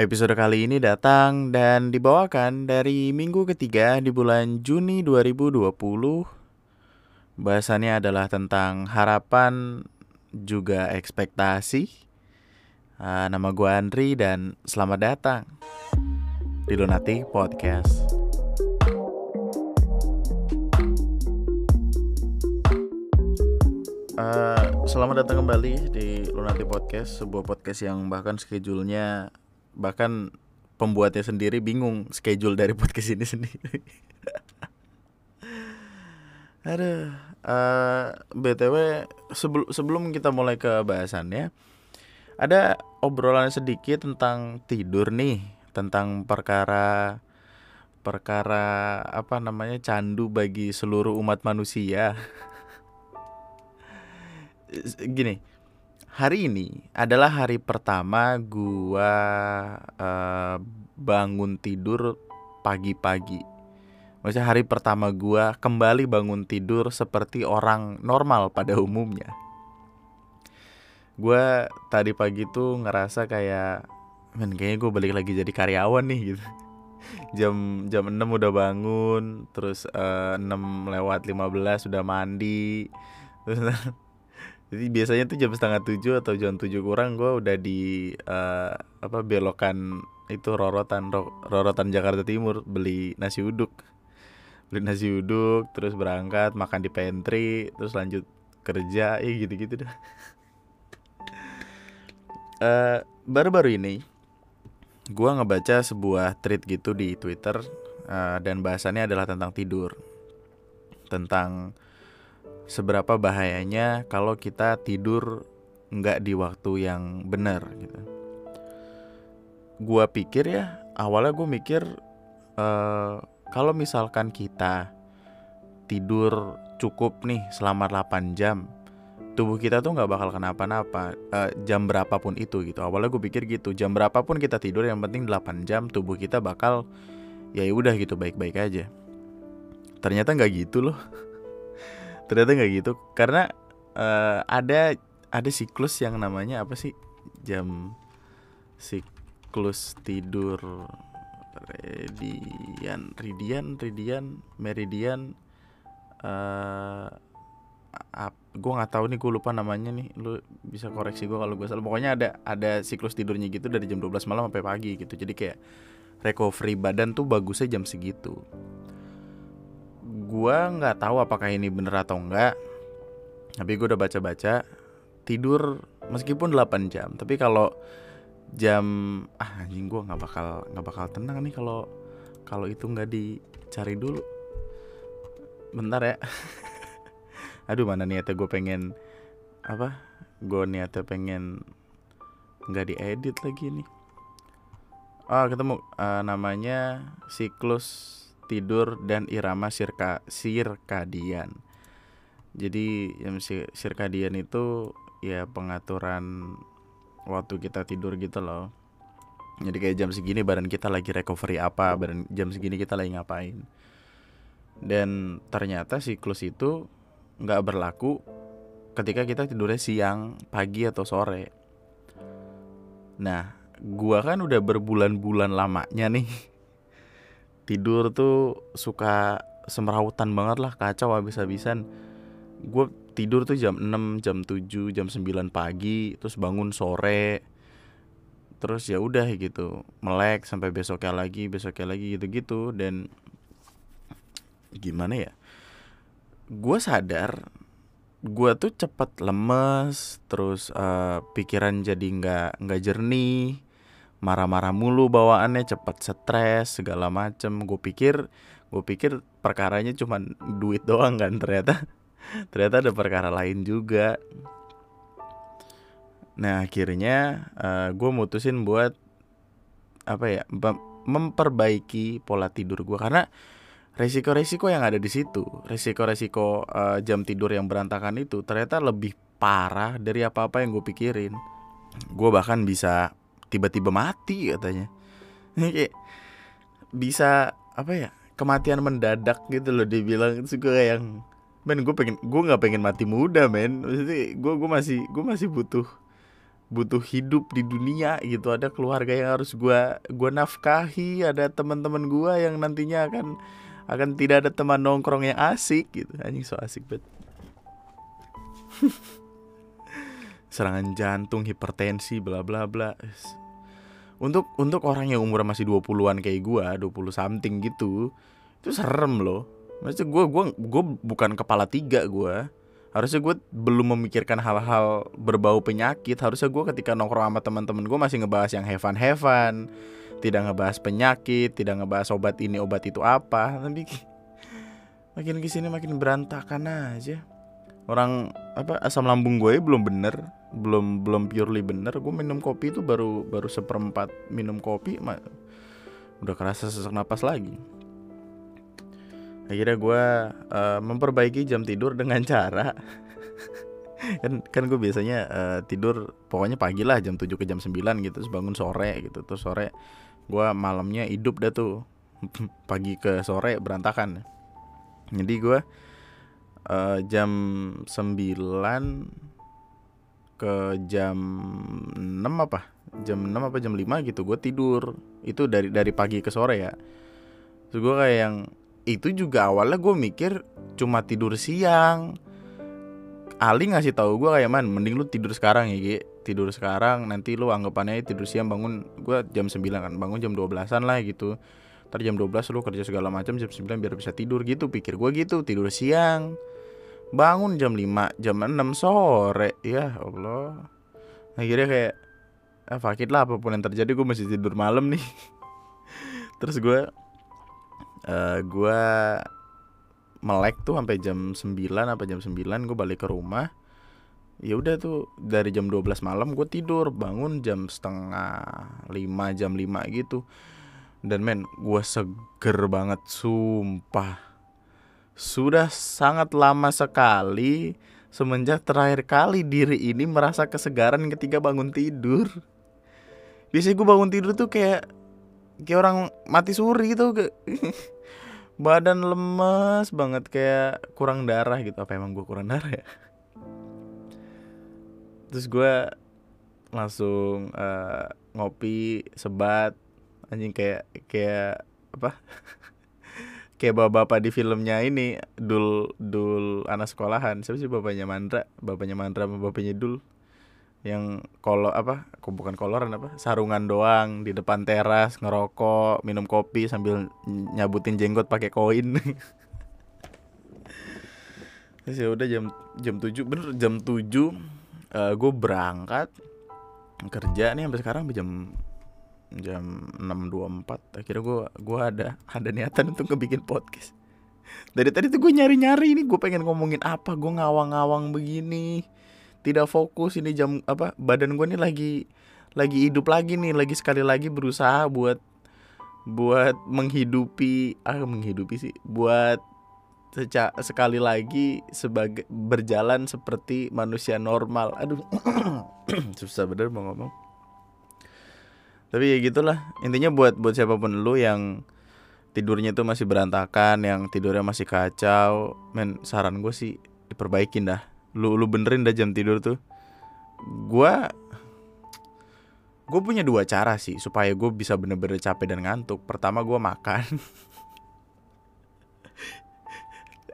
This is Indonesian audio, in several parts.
Episode kali ini datang dan dibawakan dari minggu ketiga di bulan Juni 2020. Bahasannya adalah tentang harapan juga ekspektasi. Uh, nama gue Andri dan selamat datang di Lunati Podcast. Uh, selamat datang kembali di Lunati Podcast, sebuah podcast yang bahkan schedule-nya bahkan pembuatnya sendiri bingung schedule dari podcast ini sendiri. Aduh, uh, btw sebelum sebelum kita mulai ke bahasannya, ada obrolan sedikit tentang tidur nih, tentang perkara perkara apa namanya candu bagi seluruh umat manusia. Gini, hari ini adalah hari pertama gua uh, bangun tidur pagi-pagi. Maksudnya hari pertama gua kembali bangun tidur seperti orang normal pada umumnya. Gua tadi pagi tuh ngerasa kayak men kayaknya gue balik lagi jadi karyawan nih gitu. Jam jam 6 udah bangun, terus uh, 6 lewat 15 sudah mandi. Terus jadi biasanya tuh jam setengah tujuh atau jam tujuh kurang gue udah di uh, apa belokan itu rorotan rorotan Jakarta Timur beli nasi uduk. Beli nasi uduk terus berangkat makan di pantry terus lanjut kerja ya gitu gitu dah. Uh, baru-baru ini gue ngebaca sebuah tweet gitu di Twitter uh, dan bahasannya adalah tentang tidur. Tentang seberapa bahayanya kalau kita tidur nggak di waktu yang benar gitu. Gua pikir ya awalnya gue mikir uh, kalau misalkan kita tidur cukup nih selama 8 jam tubuh kita tuh nggak bakal kenapa-napa uh, jam berapapun itu gitu. Awalnya gue pikir gitu jam berapapun kita tidur yang penting 8 jam tubuh kita bakal ya udah gitu baik-baik aja. Ternyata nggak gitu loh ternyata nggak gitu. Karena uh, ada ada siklus yang namanya apa sih? Jam siklus tidur radian ridian ridian meridian uh, gue nggak tahu nih gue lupa namanya nih. Lu bisa koreksi gue kalau gue salah. Pokoknya ada ada siklus tidurnya gitu dari jam 12 malam sampai pagi gitu. Jadi kayak recovery badan tuh bagusnya jam segitu gue nggak tahu apakah ini bener atau enggak tapi gue udah baca-baca tidur meskipun 8 jam tapi kalau jam ah anjing gue nggak bakal nggak bakal tenang nih kalau kalau itu nggak dicari dulu. Bentar ya. Aduh mana niatnya gue pengen apa gue niatnya pengen nggak diedit lagi nih. Oh ketemu uh, namanya siklus tidur dan irama sirka sirkadian. Jadi yang sirkadian itu ya pengaturan waktu kita tidur gitu loh. Jadi kayak jam segini badan kita lagi recovery apa, badan jam segini kita lagi ngapain. Dan ternyata siklus itu nggak berlaku ketika kita tidurnya siang, pagi atau sore. Nah, gua kan udah berbulan-bulan lamanya nih tidur tuh suka semerautan banget lah kacau habis-habisan. Gue tidur tuh jam 6 jam 7 jam 9 pagi terus bangun sore. Terus ya udah gitu melek sampai besoknya lagi besoknya lagi gitu-gitu. Dan gimana ya gue sadar gue tuh cepet lemes terus uh, pikiran jadi nggak nggak jernih marah-marah mulu bawaannya cepet stres segala macem. Gue pikir gue pikir perkaranya cuma duit doang kan ternyata. Ternyata ada perkara lain juga. Nah akhirnya uh, eh, gue mutusin buat apa ya memperbaiki pola tidur gue karena resiko-resiko yang ada di situ resiko-resiko uh, jam tidur yang berantakan itu ternyata lebih parah dari apa-apa yang gue pikirin. Gue bahkan bisa tiba-tiba mati katanya. Bisa apa ya kematian mendadak gitu loh dibilang. Itu yang men gue pengen gue nggak pengen mati muda men. Maksudnya gue gue masih gue masih butuh butuh hidup di dunia gitu. Ada keluarga yang harus gua gua nafkahi ada teman-teman gua yang nantinya akan akan tidak ada teman nongkrong yang asik gitu. Anjing so asik banget serangan jantung hipertensi bla bla bla untuk untuk orang yang umur masih 20-an kayak gua 20 something gitu itu serem loh. Maksudnya gua gua gua bukan kepala tiga gua. Harusnya gue belum memikirkan hal-hal berbau penyakit. Harusnya gue ketika nongkrong sama teman-teman gue masih ngebahas yang heaven heaven tidak ngebahas penyakit tidak ngebahas obat ini obat itu apa. Tapi makin ke sini makin berantakan aja. Orang apa asam lambung gue belum bener belum belum purely bener gue minum kopi itu baru baru seperempat minum kopi udah kerasa sesak napas lagi. Akhirnya gue uh, memperbaiki jam tidur dengan cara kan kan gue biasanya uh, tidur pokoknya pagi lah jam 7 ke jam 9 gitu terus bangun sore gitu. Terus sore gue malamnya hidup dah tuh pagi ke sore berantakan. Jadi gue uh, jam 9 ke jam 6 apa? Jam 6 apa jam 5 gitu gue tidur. Itu dari dari pagi ke sore ya. Terus gue kayak yang itu juga awalnya gue mikir cuma tidur siang. Ali ngasih tahu gue kayak man mending lu tidur sekarang ya Gi. Tidur sekarang nanti lu anggapannya tidur siang bangun gue jam 9 kan bangun jam 12an lah gitu. Ntar jam 12 lu kerja segala macam jam 9 biar bisa tidur gitu. Pikir gue gitu tidur siang bangun jam 5 jam 6 sore. Ya Allah. Akhirnya kayak ah, fakit lah apa pun yang terjadi gue masih tidur malam nih. Terus gue uh, gue melek tuh sampai jam 9 apa jam 9 gue balik ke rumah. Ya udah tuh dari jam 12 malam gue tidur bangun jam setengah 5 jam 5 gitu. Dan men gue seger banget sumpah sudah sangat lama sekali semenjak terakhir kali diri ini merasa kesegaran ketika bangun tidur. Biasanya gue bangun tidur tuh kayak kayak orang mati suri gitu. Badan lemes banget kayak kurang darah gitu. Apa emang gue kurang darah ya? Terus gue langsung uh, ngopi sebat. Anjing kayak kayak apa kayak bapak-bapak di filmnya ini dul dul anak sekolahan. Siapa sih bapaknya? Mandra. Bapaknya Mandra bapaknya Dul. Yang kalau apa bukan koloran apa sarungan doang di depan teras ngerokok minum kopi sambil nyabutin jenggot pakai koin. Terus ya udah jam jam tujuh bener jam tujuh uh, gue berangkat kerja nih sampai sekarang jam jam enam dua empat akhirnya gue gua ada ada niatan untuk ngebikin podcast. Dari tadi tuh gue nyari nyari ini gue pengen ngomongin apa gue ngawang-ngawang begini tidak fokus ini jam apa badan gue nih lagi lagi hidup lagi nih lagi sekali lagi berusaha buat buat menghidupi ah menghidupi sih buat seca, sekali lagi sebagai berjalan seperti manusia normal. Aduh susah bener mau ngomong tapi ya gitulah. Intinya buat buat siapa pun lu yang tidurnya itu masih berantakan yang tidurnya masih kacau men saran gue sih diperbaikin dah. Lu lu benerin dah jam tidur tuh. Gue gue punya dua cara sih supaya gue bisa bener-bener capek dan ngantuk. Pertama gue makan.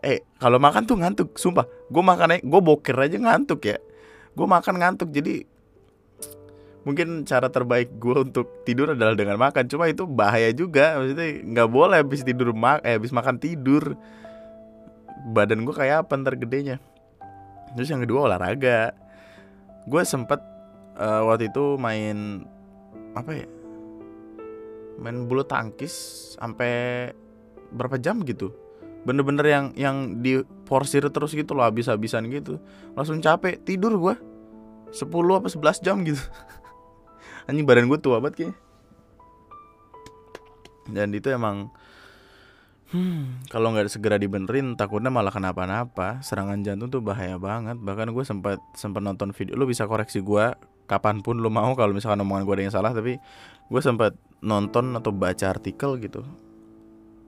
Eh kalau makan tuh ngantuk sumpah. Gue makan gue boker aja ngantuk ya. Gue makan ngantuk jadi mungkin cara terbaik gue untuk tidur adalah dengan makan. Cuma itu bahaya juga. Maksudnya nggak boleh habis tidur mak eh habis makan tidur. Badan gue kayak apa ntar gedenya? Terus yang kedua olahraga. Gue sempet uh, waktu itu main apa ya main bulu tangkis sampai berapa jam gitu. Bener-bener yang yang di porsir terus gitu loh habis-habisan gitu. Langsung capek tidur gue 10 apa 11 jam gitu anjing badan gue tua banget kayaknya dan itu emang Hmm, kalau nggak segera dibenerin takutnya malah kenapa-napa. Serangan jantung tuh bahaya banget. Bahkan gue sempat sempat nonton video. Lu bisa koreksi gue kapan pun lu mau kalau misalkan omongan gue ada yang salah. Tapi gue sempat nonton atau baca artikel gitu.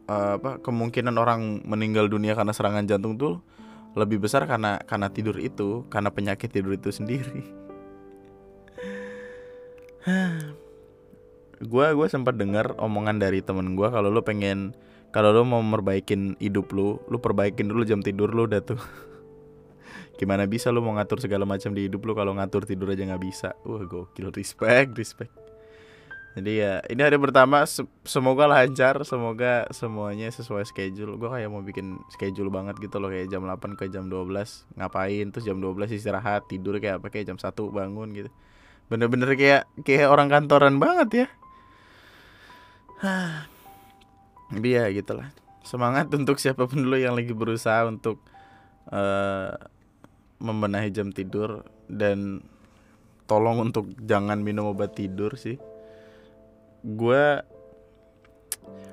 Uh, apa kemungkinan orang meninggal dunia karena serangan jantung tuh lebih besar karena karena tidur itu, karena penyakit tidur itu sendiri. Gue gue sempat dengar omongan dari temen gue kalau lu pengen kalau lu mau merbaikin hidup lu lu perbaikin dulu jam tidur lu udah tuh. Gimana bisa lu mau ngatur segala macam di hidup lu kalau ngatur tidur aja nggak bisa? Wah gokil respect respect. Jadi ya ini hari pertama semoga lancar semoga semuanya sesuai schedule. Gue kayak mau bikin schedule banget gitu loh kayak jam 8 ke jam 12 ngapain? Terus jam 12 istirahat tidur kayak apa? Kayak jam 1 bangun gitu bener-bener kayak kayak orang kantoran banget ya. Tapi ya gitulah. Semangat untuk siapa pun dulu yang lagi berusaha untuk uh, membenahi jam tidur dan tolong untuk jangan minum obat tidur sih. Gue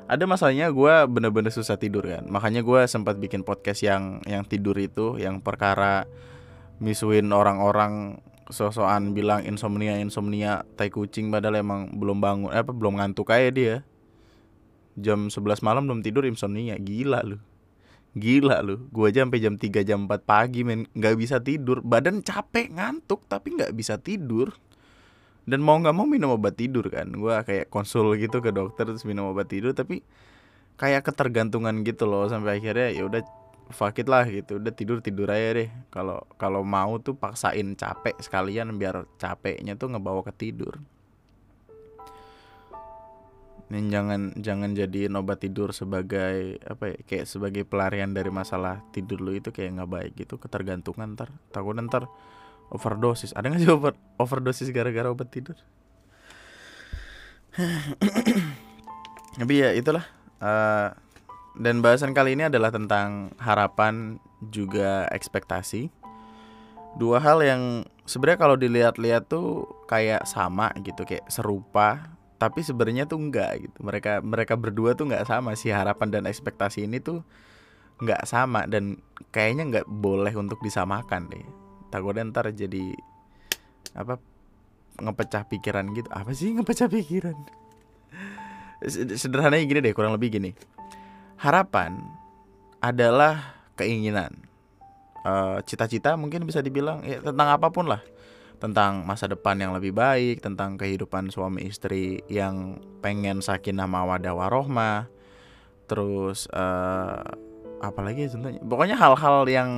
ada masalahnya gue bener-bener susah tidur kan. Makanya gue sempat bikin podcast yang yang tidur itu yang perkara misuin orang-orang sosokan bilang insomnia insomnia tai kucing padahal emang belum bangun eh, apa belum ngantuk aja dia. Jam 11 malam belum tidur insomnia gila lu. Gila lu. Gue aja sampai jam 3 jam 4 pagi men nggak bisa tidur. Badan capek ngantuk tapi nggak bisa tidur. Dan mau nggak mau minum obat tidur kan. Gue kayak konsul gitu ke dokter terus minum obat tidur tapi kayak ketergantungan gitu loh sampai akhirnya ya udah fakit lah gitu. Udah tidur tidur aja deh. Kalau kalau mau tuh paksain capek sekalian biar capeknya tuh ngebawa ke tidur. Dan jangan jangan jadi obat tidur sebagai apa ya kayak sebagai pelarian dari masalah tidur lu itu kayak nggak baik gitu. Ketergantungan ntar. Takut ntar overdosis. Ada nggak sih over overdosis gara-gara obat tidur? Tapi ya itulah uh, dan bahasan kali ini adalah tentang harapan juga ekspektasi. Dua hal yang sebenarnya kalau dilihat-lihat tuh kayak sama gitu kayak serupa tapi sebenarnya tuh enggak gitu. Mereka mereka berdua tuh nggak sama sih. Harapan dan ekspektasi ini tuh nggak sama dan kayaknya nggak boleh untuk disamakan deh. Takutnya ntar jadi apa ngepecah pikiran gitu. Apa sih ngepecah pikiran? Sederhananya gini deh kurang lebih gini harapan adalah keinginan. Eh, cita-cita uh, mungkin bisa dibilang ya tentang apa pun lah. Tentang masa depan yang lebih baik tentang kehidupan suami istri yang pengen sakinah mawadah warohmah terus uh, apalagi ya contohnya? Pokoknya hal-hal yang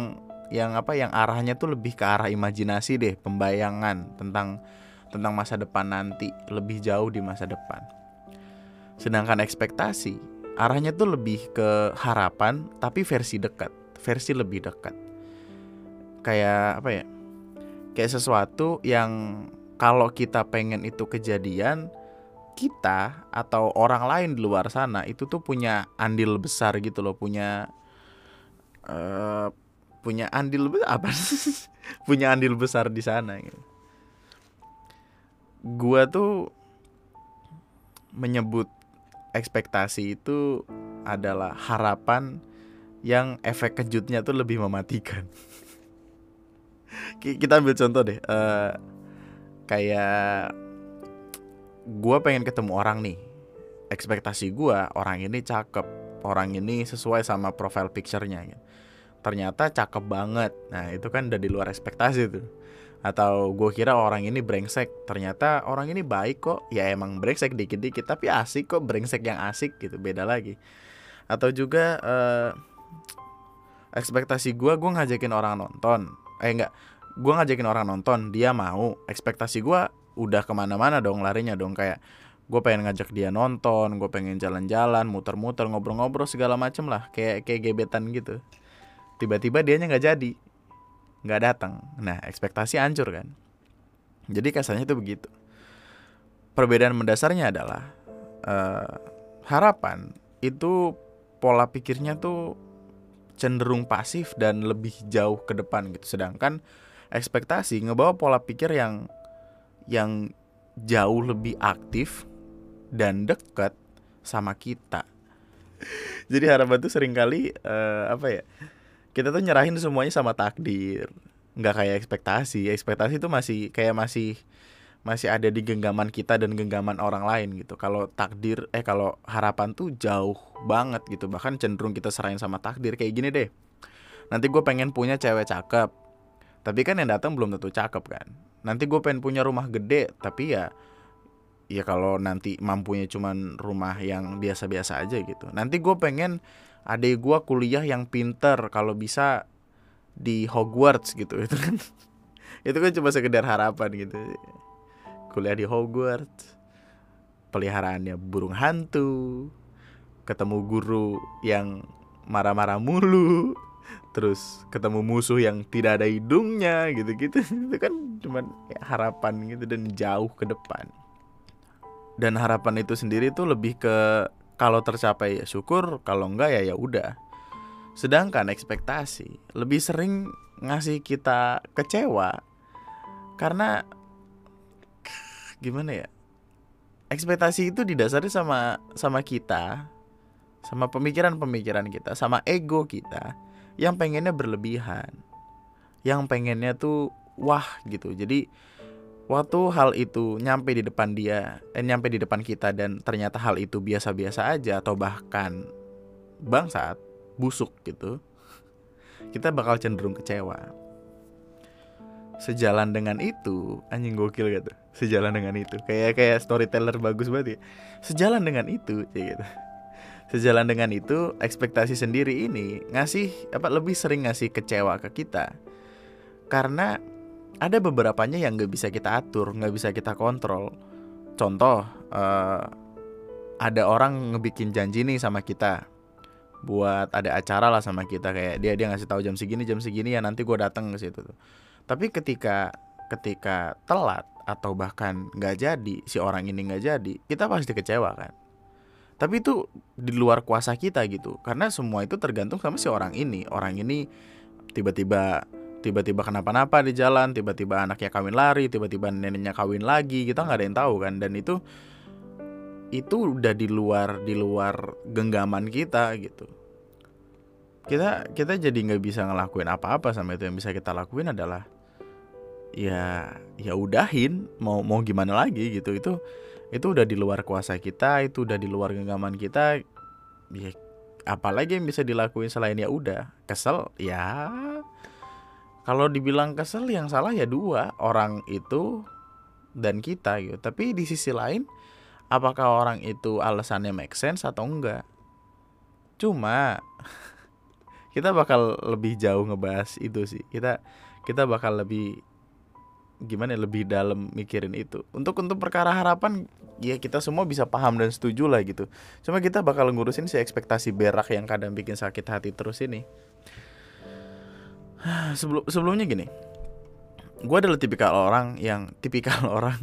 yang apa yang arahnya tuh lebih ke arah imajinasi deh pembayangan tentang tentang masa depan nanti lebih jauh di masa depan. Sedangkan ekspektasi arahnya tuh lebih ke harapan tapi versi dekat versi lebih dekat. Kayak apa ya? Kayak sesuatu yang kalau kita pengen itu kejadian kita atau orang lain di luar sana itu tuh punya andil besar gitu loh punya uh, punya andil apa? Punya andil besar di sana gitu. Gua tuh menyebut ekspektasi itu adalah harapan yang efek kejutnya tuh lebih mematikan. Kita ambil contoh deh, uh, kayak gue pengen ketemu orang nih, ekspektasi gue orang ini cakep, orang ini sesuai sama profile picture-nya. Gitu ternyata cakep banget nah itu kan udah di luar ekspektasi tuh atau gue kira orang ini brengsek. Ternyata orang ini baik kok. Ya emang brengsek dikit-dikit tapi asik kok. Brengsek yang asik gitu beda lagi. Atau juga uh, ekspektasi gue gue ngajakin orang nonton. Eh enggak. Gue ngajakin orang nonton dia mau. Ekspektasi gue udah ke mana-mana dong larinya dong. Kayak gue pengen ngajak dia nonton gue pengen jalan-jalan muter-muter ngobrol-ngobrol segala macem lah. Kayak kayak gebetan gitu. Tiba-tiba dianya nggak jadi nggak datang. Nah ekspektasi hancur kan. Jadi kasarnya itu begitu. Perbedaan mendasarnya adalah uh, harapan itu pola pikirnya tuh cenderung pasif dan lebih jauh ke depan gitu. Sedangkan ekspektasi ngebawa pola pikir yang yang jauh lebih aktif dan dekat sama kita. Jadi harapan tuh sering kali uh, apa ya kita tuh nyerahin semuanya sama takdir. Nggak kayak ekspektasi. Ekspektasi itu masih kayak masih masih ada di genggaman kita dan genggaman orang lain gitu. Kalau takdir eh kalau harapan tuh jauh banget gitu. Bahkan cenderung kita serahin sama takdir. Kayak gini deh. Nanti gue pengen punya cewek cakep. Tapi kan yang datang belum tentu cakep kan. Nanti gue pengen punya rumah gede tapi ya ya kalau nanti mampunya cuman rumah yang biasa-biasa aja gitu. Nanti gue pengen adik gue kuliah yang pinter kalau bisa di Hogwarts gitu itu kan. Itu kan cuma sekedar harapan gitu. Kuliah di Hogwarts peliharaannya burung hantu ketemu guru yang marah-marah mulu terus ketemu musuh yang tidak ada hidungnya gitu-gitu. Itu kan cuman ya, harapan gitu dan jauh ke depan. Dan harapan itu sendiri tuh lebih ke kalau tercapai ya syukur kalau enggak ya ya udah. Sedangkan ekspektasi lebih sering ngasih kita kecewa karena gimana ya ekspektasi itu didasari sama sama kita sama pemikiran-pemikiran kita sama ego kita yang pengennya berlebihan yang pengennya tuh wah gitu. Jadi waktu hal itu nyampe di depan dia eh, nyampe di depan kita dan ternyata hal itu biasa-biasa aja atau bahkan bangsat busuk gitu kita bakal cenderung kecewa. Sejalan dengan itu anjing gokil gitu. Sejalan dengan itu. Kayak kayak storyteller bagus banget ya. Sejalan dengan itu kayak gitu. Sejalan dengan itu, ekspektasi sendiri ini ngasih apa lebih sering ngasih kecewa ke kita. Karena ada beberapanya yang nggak bisa kita atur, nggak bisa kita kontrol. Contoh, uh, ada orang ngebikin janji nih sama kita buat ada acara lah sama kita kayak dia dia ngasih tahu jam segini jam segini ya nanti gue datang ke situ tuh. Tapi ketika ketika telat atau bahkan nggak jadi si orang ini nggak jadi, kita pasti kecewa kan tapi itu di luar kuasa kita gitu karena semua itu tergantung sama si orang ini orang ini tiba-tiba tiba-tiba kenapa-napa di jalan tiba-tiba anaknya kawin lari tiba-tiba neneknya kawin lagi kita nggak ada yang tahu kan. Dan itu itu udah di luar di luar genggaman kita gitu. Kita kita jadi nggak bisa ngelakuin apa-apa sama itu. Yang bisa kita lakuin adalah ya ya udahin mau mau gimana lagi gitu. Itu itu udah di luar kuasa kita itu udah di luar genggaman kita. Ya apalagi yang bisa dilakuin selain ya udah kesel ya kalau dibilang kesel yang salah ya dua orang itu dan kita gitu. Tapi di sisi lain apakah orang itu alasannya make sense atau enggak? Cuma kita bakal lebih jauh ngebahas itu sih. Kita kita bakal lebih gimana ya, lebih dalam mikirin itu. Untuk untuk perkara harapan ya kita semua bisa paham dan setuju lah gitu. Cuma kita bakal ngurusin si ekspektasi berak yang kadang bikin sakit hati terus ini sebelum sebelumnya gini gue adalah tipikal orang yang tipikal orang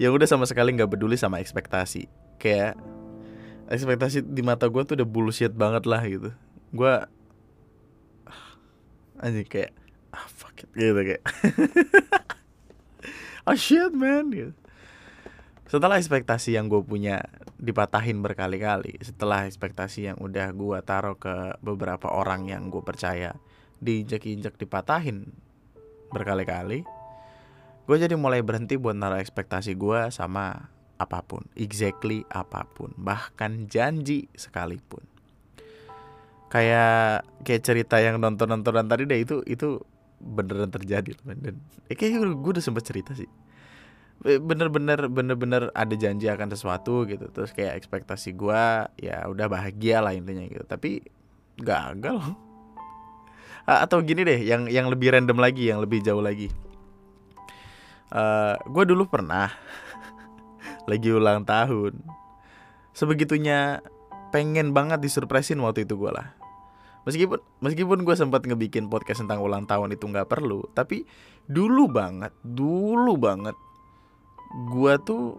yang udah sama sekali nggak peduli sama ekspektasi. Kayak ekspektasi di mata gue tuh udah bullshit banget lah gitu. Gue aja kayak ah fuck it gitu kayak. Oh shit man gitu. setelah ekspektasi yang gue punya dipatahin berkali-kali setelah ekspektasi yang udah gue taruh ke beberapa orang yang gue percaya diinjek-injek dipatahin berkali-kali gue jadi mulai berhenti buat naruh ekspektasi gue sama apa pun exactly apa pun bahkan janji sekalipun. Kayak kayak cerita yang nonton nontonan tadi deh itu itu beneran terjadi dan eh, kayaknya gue udah sempet cerita sih. Bener-bener bener-bener ada janji akan sesuatu gitu terus kayak ekspektasi gue ya udah bahagia lah intinya gitu. Tapi gagal atau gini deh yang yang lebih random lagi yang lebih jauh lagi. Uh, eh, gue dulu pernah lagi ulang tahun. Sebegitunya pengen banget disurprisein waktu itu gue lah. Meskipun meskipun gue sempat ngebikin podcast tentang ulang tahun itu nggak perlu tapi dulu banget dulu banget gue tuh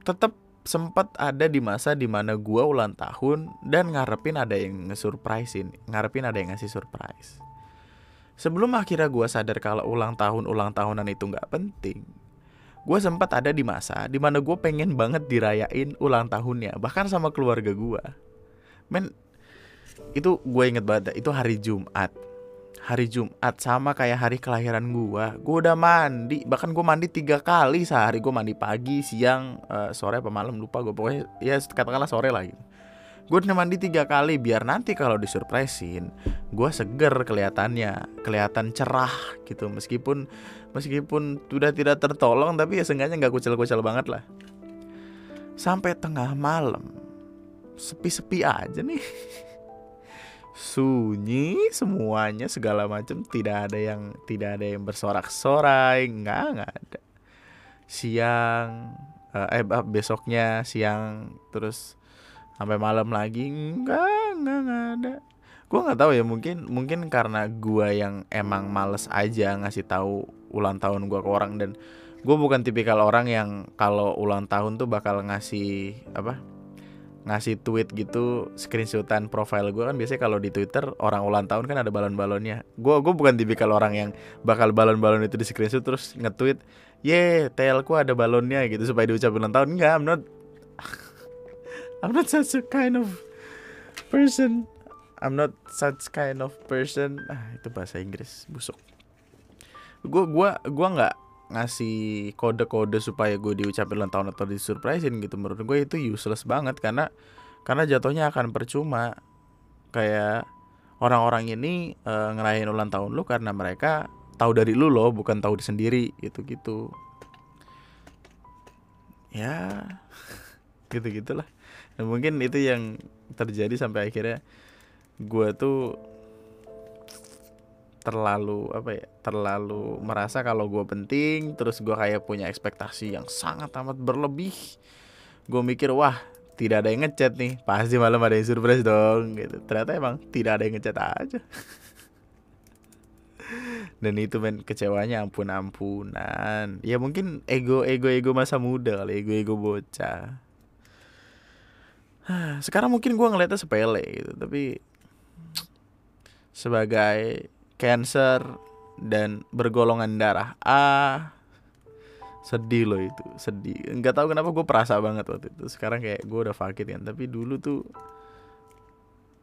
tetap sempat ada di masa di mana gue ulang tahun dan ngarepin ada yang ngesurprisein ngarepin ada yang ngasih surprise sebelum akhirnya gue sadar kalau ulang tahun ulang tahunan itu nggak penting gue sempat ada di masa di mana gue pengen banget dirayain ulang tahunnya bahkan sama keluarga gue men itu gue inget banget itu hari Jumat. Hari Jumat sama kayak hari kelahiran gue gue udah mandi bahkan gue mandi tiga kali sehari. Gue mandi pagi siang uh, sore apa malam lupa gue pokoknya ya katakanlah sore lah gitu gue mandi tiga kali biar nanti kalau disurprisein gue seger kelihatannya kelihatan cerah gitu. Meskipun meskipun sudah tidak tertolong tapi ya seenggaknya nggak kucel-kucel banget lah. Sampai tengah malam sepi-sepi aja nih. Sunyi semuanya segala macam tidak ada yang tidak ada yang bersorak-sorai nggak nggak ada. Siang eh besoknya siang terus sampai malam lagi. Enggak enggak enggak ada. Gue nggak tahu ya mungkin mungkin karena gue yang emang males aja ngasih tahu ulang tahun gue ke orang. Dan gue bukan tipikal orang yang kalau ulang tahun tuh bakal ngasih apa ngasih tweet gitu screenshotan profile gue kan biasanya kalau di twitter orang ulang tahun kan ada balon-balonnya. Gue gue bukan tipikal orang yang bakal balon-balon itu di screenshot terus nge-tweet ye telku ada balonnya gitu supaya diucapin ulang tahun. Enggak I'm not I'm not such a kind of person. I'm not such kind of person. Ah itu bahasa Inggris busuk. Gue gua gua nggak ngasih kode-kode supaya gue diucapin ulang tahun atau disurprisein gitu. Menurut gue itu useless banget karena karena jatuhnya akan percuma. Kayak orang-orang ini e, ngerayain ulang tahun lu karena mereka tahu dari lu loh bukan tahu di sendiri gitu gitu ya gitu gitulah dan mungkin itu yang terjadi sampai akhirnya gue tuh terlalu apa ya terlalu merasa kalau gue penting terus gue kayak punya ekspektasi yang sangat amat berlebih. Gue mikir wah tidak ada yang ngechat nih pasti malam ada yang surprise dong gitu. Ternyata emang tidak ada yang ngechat aja. Dan itu men kecewanya ampun ampunan ya mungkin ego ego ego masa muda kali ego ego bocah sekarang mungkin gue ngeliatnya sepele gitu tapi sebagai cancer dan bergolongan darah A sedih loh itu sedih. Nggak tahu kenapa gue perasa banget waktu itu. Sekarang kayak gue udah fakir kan tapi dulu tuh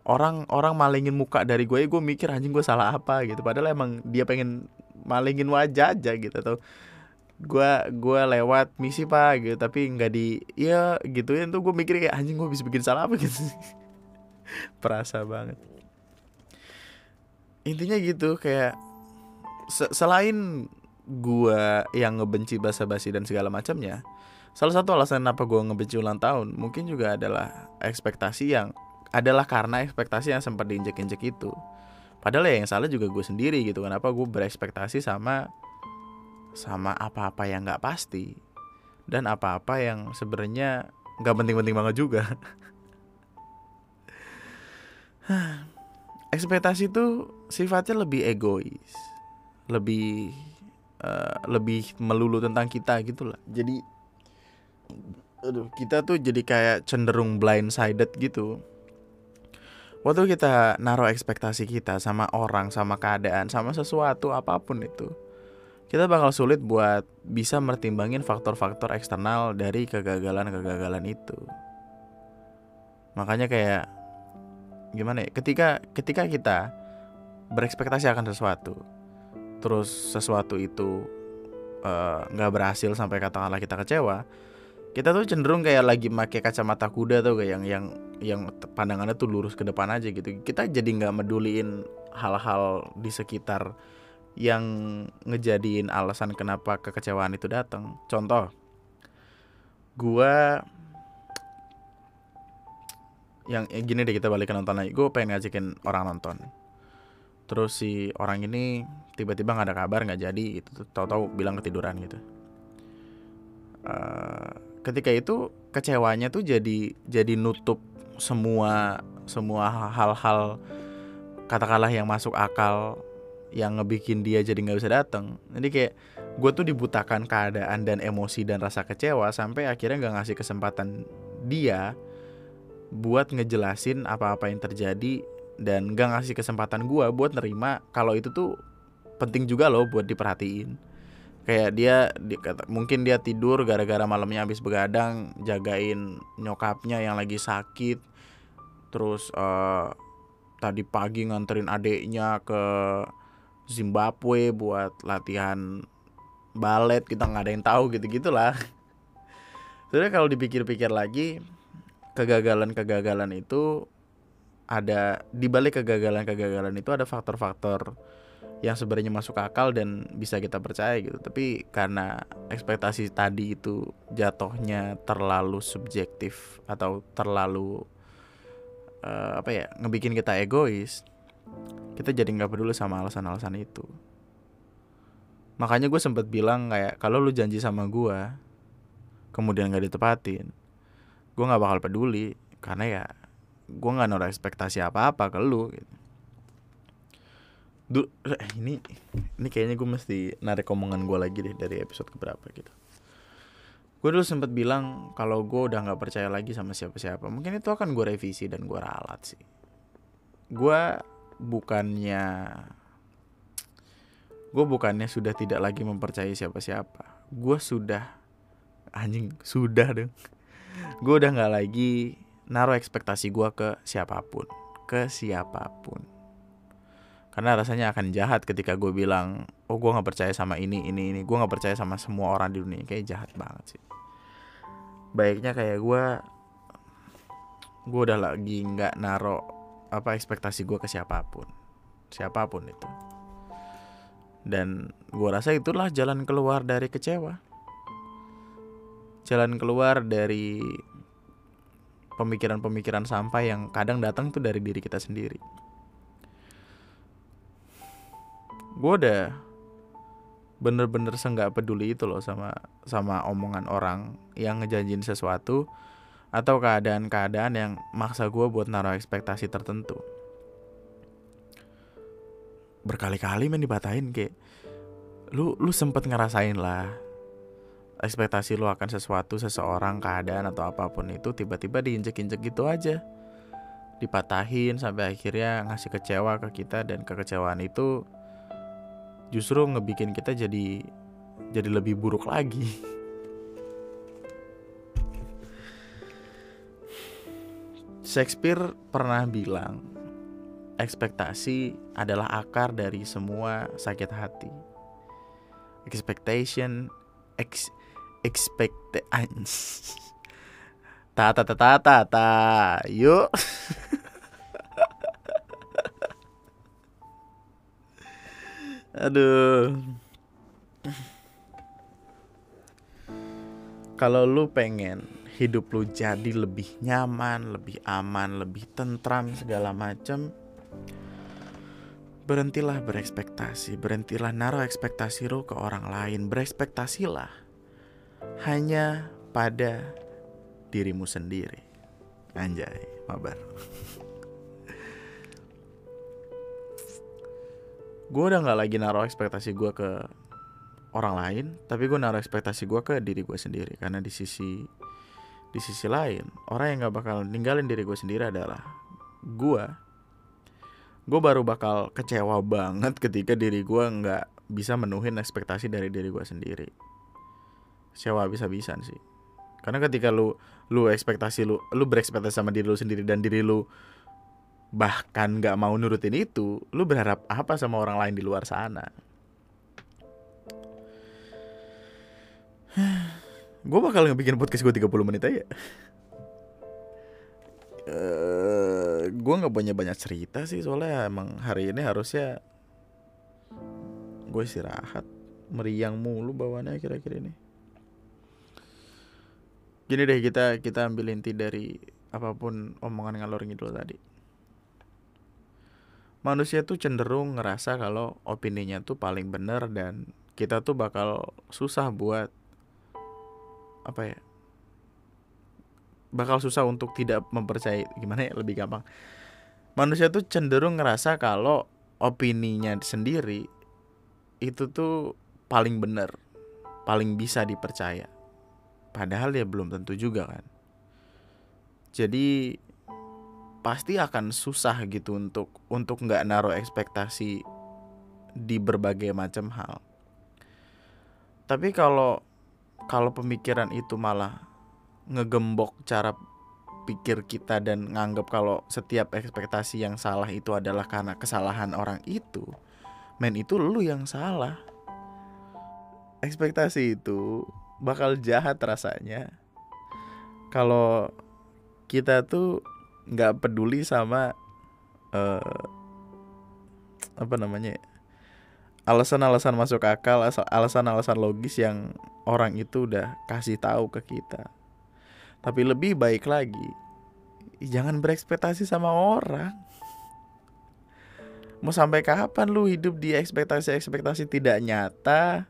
orang orang malingin muka dari gue gue mikir anjing gue salah apa? gitu. Padahal emang dia pengen malingin wajah aja gitu atau gue gue lewat misi pak gitu. Tapi nggak di ya gituin tuh gue mikir kayak anjing gue bisa bikin salah apa? Gitu. Perasa banget. Intinya gitu kayak se selain gua yang ngebenci basa-basi dan segala macamnya salah satu alasan kenapa gua ngebenci ulang tahun mungkin juga adalah ekspektasi yang adalah karena ekspektasi yang sempat diinjek-injek itu. Padahal ya yang salah juga gue sendiri gitu. Kenapa gue berekspektasi sama sama apa-apa yang nggak pasti dan apa-apa yang sebenarnya nggak penting-penting banget juga. Ekspektasi itu sifatnya lebih egois lebih uh, lebih melulu tentang kita gitulah. Jadi aduh kita tuh jadi kayak cenderung blindsided gitu. Waktu kita naruh ekspektasi kita sama orang sama keadaan sama sesuatu apa pun itu kita bakal sulit buat bisa mertimbangin faktor-faktor eksternal dari kegagalan-kegagalan itu. Makanya kayak gimana ya ketika ketika kita berekspektasi akan sesuatu terus sesuatu itu eh, nggak uh, berhasil sampai katakanlah kita kecewa kita tuh cenderung kayak lagi pakai kacamata kuda tuh kayak yang yang yang pandangannya tuh lurus ke depan aja gitu. Kita jadi nggak meduliin hal-hal di sekitar yang ngejadiin alasan kenapa kekecewaan itu datang contoh gua yang eh, gini deh kita balik ke nonton lagi gue pengen ngajakin orang nonton. Terus si orang ini tiba-tiba nggak ada kabar nggak jadi gitu. Tahu-tahu bilang ketiduran gitu. Uh, ketika itu kecewanya tuh jadi jadi nutup semua semua hal-hal katakanlah yang masuk akal yang ngebikin dia jadi nggak bisa datang jadi kayak gue tuh dibutakan keadaan dan emosi dan rasa kecewa sampai akhirnya nggak ngasih kesempatan dia buat ngejelasin apa-apa yang terjadi dan gak ngasih kesempatan gue buat nerima kalau itu tuh penting juga loh buat diperhatiin. Kayak dia di, mungkin dia tidur gara-gara malamnya habis begadang jagain nyokapnya yang lagi sakit. Terus uh, tadi pagi nganterin adeknya ke Zimbabwe buat latihan balet kita nggak ada yang tahu gitu gitulah sebenarnya kalau dipikir-pikir lagi kegagalan-kegagalan itu ada di balik kegagalan-kegagalan itu ada faktor-faktor yang sebenarnya masuk akal dan bisa kita percaya gitu. Tapi karena ekspektasi tadi itu jatuhnya terlalu subjektif atau terlalu uh, apa ya ngebikin kita egois kita jadi nggak peduli sama alasan-alasan itu. Makanya gue sempet bilang kayak kalau lu janji sama gue kemudian nggak ditepatin gue nggak bakal peduli karena ya gue nggak naruh ekspektasi apa-apa ke lu gitu. Du eh, ini ini kayaknya gue mesti narik omongan gue lagi deh dari episode keberapa gitu. Gue dulu sempet bilang kalau gue udah nggak percaya lagi sama siapa-siapa mungkin itu akan gue revisi dan gue ralat sih. Gue bukannya gue bukannya sudah tidak lagi mempercayai siapa-siapa. Gue sudah anjing sudah dong gue udah nggak lagi naruh ekspektasi gue ke siapa pun ke siapa pun. Karena rasanya akan jahat ketika gue bilang oh gue nggak percaya sama ini ini ini. Gue nggak percaya sama semua orang di dunia. Kayak jahat banget sih. Baiknya kayak gue gue udah lagi nggak naro apa ekspektasi gue ke siapa pun. Siapa pun itu. Dan gue rasa itulah jalan keluar dari kecewa. Jalan keluar dari pemikiran-pemikiran sampah yang kadang datang tuh dari diri kita sendiri. Gue udah bener-bener senggak peduli itu loh sama sama omongan orang yang ngejanjin sesuatu atau keadaan-keadaan yang maksa gue buat naruh ekspektasi tertentu berkali-kali main dibatahin kayak lu lu sempet ngerasain lah ekspektasi lu akan sesuatu seseorang keadaan atau apa pun itu tiba-tiba diinjek-injek gitu aja dipatahin sampai akhirnya ngasih kecewa ke kita dan kekecewaan itu justru ngebikin kita jadi jadi lebih buruk lagi. Shakespeare pernah bilang, ekspektasi adalah akar dari semua sakit hati. Expectation, ex, expect, ta ta ta ta ta ta, yuk. Aduh. Kalau lu pengen hidup lu jadi lebih nyaman, lebih aman, lebih tentram segala macam, berhentilah berekspektasi, berhentilah naruh ekspektasi lu ke orang lain, berekspektasilah hanya pada dirimu sendiri. Anjay, mabar. gue udah nggak lagi naruh ekspektasi gue ke orang lain tapi gue naruh ekspektasi gue ke diri gue sendiri karena di sisi di sisi lain orang yang nggak bakal ninggalin diri gue sendiri adalah gue gue baru bakal kecewa banget ketika diri gue nggak bisa menuhin ekspektasi dari diri gue sendiri. Kecewa bisa-bisan sih. Karena ketika lu lu ekspektasi lu lu berekspektasi sama diri lu sendiri dan diri lu bahkan nggak mau nurutin itu, lu berharap apa sama orang lain di luar sana? gue bakal ngebikin podcast gue 30 menit aja. Uh, gue nggak punya banyak cerita sih soalnya emang hari ini harusnya gue istirahat meriang mulu bawaannya kira-kira ini gini deh kita kita ambil inti dari apa pun omongan ngalor ngidul tadi manusia tuh cenderung ngerasa kalau opininya tuh paling benar dan kita tuh bakal susah buat apa ya bakal susah untuk tidak mempercayai gimana ya lebih gampang. Manusia tuh cenderung ngerasa kalau opininya sendiri itu tuh paling benar paling bisa dipercaya. Padahal ya belum tentu juga kan. Jadi pasti akan susah gitu untuk untuk nggak naruh ekspektasi di berbagai macam hal. Tapi kalau kalau pemikiran itu malah ngegembok cara pikir kita dan nganggap kalau setiap ekspektasi yang salah itu adalah karena kesalahan orang itu, men itu lu yang salah. Ekspektasi itu bakal jahat rasanya kalau kita tuh nggak peduli sama uh, apa namanya alasan-alasan masuk akal alasan-alasan logis yang orang itu udah kasih tahu ke kita. Tapi lebih baik lagi jangan berekspektasi sama orang. Mau sampai kapan lu hidup di ekspektasi-ekspektasi tidak nyata?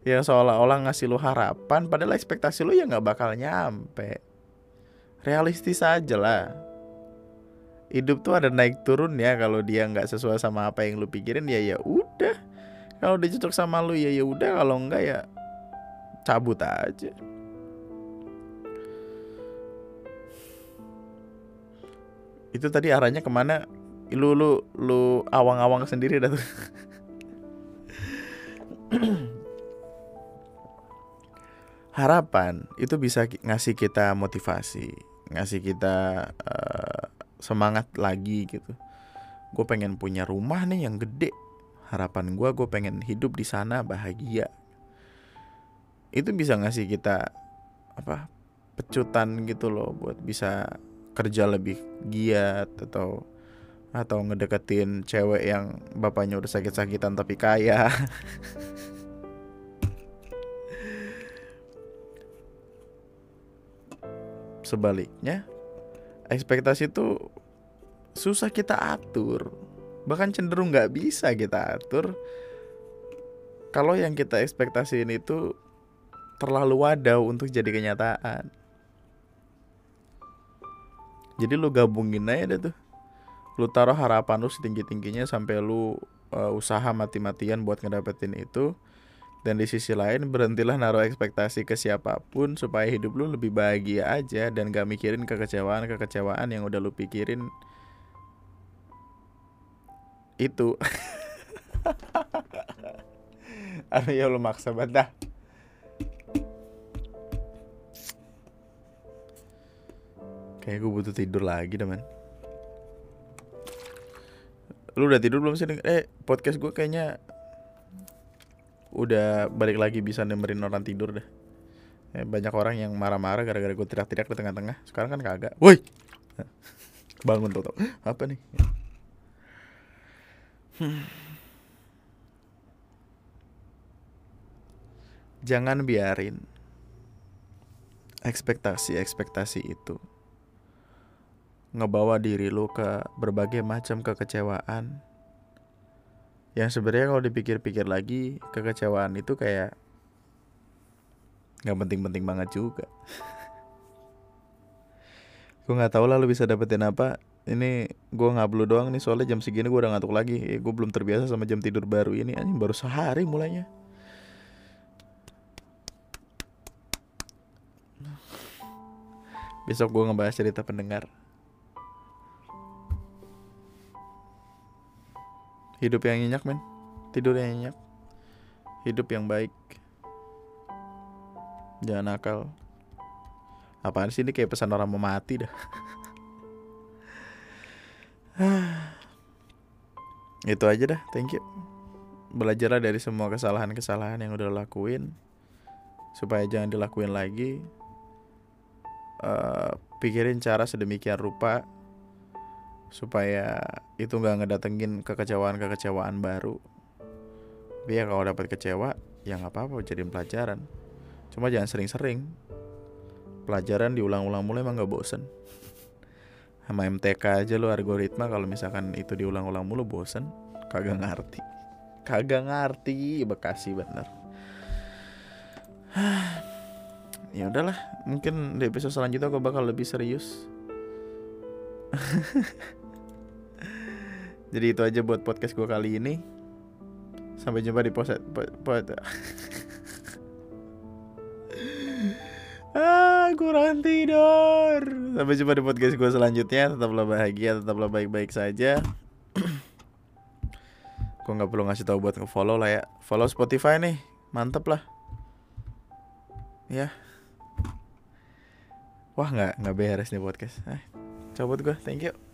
Yang seolah-olah ngasih lu harapan padahal ekspektasi lu ya nggak bakal nyampe. Realistis aja lah. Hidup tuh ada naik turun ya kalau dia nggak sesuai sama apa yang lu pikirin ya ya udah kalau dia cocok sama lu ya ya udah. Kalau enggak ya cabut aja. Itu tadi arahnya ke mana? Lu lu lu awang-awang sendiri dah tuh. Harapan itu bisa ngasih kita motivasi ngasih kita uh, semangat lagi gitu. Gue pengen punya rumah nih yang gede harapan gue gue pengen hidup di sana bahagia. Itu bisa ngasih kita apa pecutan gitu loh buat bisa kerja lebih giat atau atau ngedeketin cewek yang bapaknya udah sakit-sakitan tapi kaya? Sebaliknya ekspektasi itu susah kita atur bahkan cenderung nggak bisa kita atur. Kalau yang kita ekspektasiin itu terlalu wadaw untuk jadi kenyataan. Jadi lu gabungin aja deh tuh. Lu taruh harapan lu setinggi tingginya sampai lu uh, usaha mati-matian buat ngedapetin itu. Dan di sisi lain berhentilah naruh ekspektasi ke siapa pun supaya hidup lu lebih bahagia aja dan gak mikirin kekecewaan-kekecewaan yang udah lu pikirin itu. Aduh ya lu maksa banget dah. Kayak gue butuh tidur lagi teman. Lu udah tidur belum sih? Eh podcast gue kayaknya udah balik lagi bisa nemerin orang tidur deh ya, banyak orang yang marah-marah gara-gara gue teriak-teriak di tengah-tengah sekarang kan kagak woi bangun tuh apa nih hmm. jangan biarin ekspektasi-ekspektasi itu ngebawa diri lu ke berbagai macam kekecewaan. Yang sebenarnya kalau dipikir-pikir lagi kekecewaan itu kayak nggak penting-penting banget juga. Gue nggak tahu lah lu bisa dapetin apa ini gue nggak perlu doang nih soalnya jam segini gue udah ngantuk lagi. Eh, gue belum terbiasa sama jam tidur baru ini anjing baru sehari mulainya. Besok gue ngebahas cerita pendengar. Hidup yang nyenyak men. Tidur yang nyenyak. Hidup yang baik. Jangan nakal. Apaan sih ini kayak pesan orang mau mati dah itu aja dah thank you belajarlah dari semua kesalahan-kesalahan yang udah lakuin supaya jangan dilakuin lagi uh, pikirin cara sedemikian rupa supaya itu nggak ngedatengin kekecewaan-kekecewaan baru. Biar kalau dapat kecewa, ya nggak apa-apa jadi pelajaran. Cuma jangan sering-sering. Pelajaran diulang-ulang mulai emang nggak bosen. Sama MTK aja lo algoritma kalau misalkan itu diulang-ulang mulu bosen, kagak ngerti. Kagak ngerti, Bekasi bener. ya udahlah, mungkin di episode selanjutnya aku bakal lebih serius. Jadi itu aja buat podcast gue kali ini. Sampai jumpa di poset kurang tidur. Sampai jumpa di podcast gue selanjutnya. Tetaplah bahagia, tetaplah baik-baik saja. gue nggak perlu ngasih tahu buat nge-follow lah ya. Follow Spotify nih, mantep lah. Ya. Wah nggak nggak beres nih podcast. Eh, cabut gue, thank you.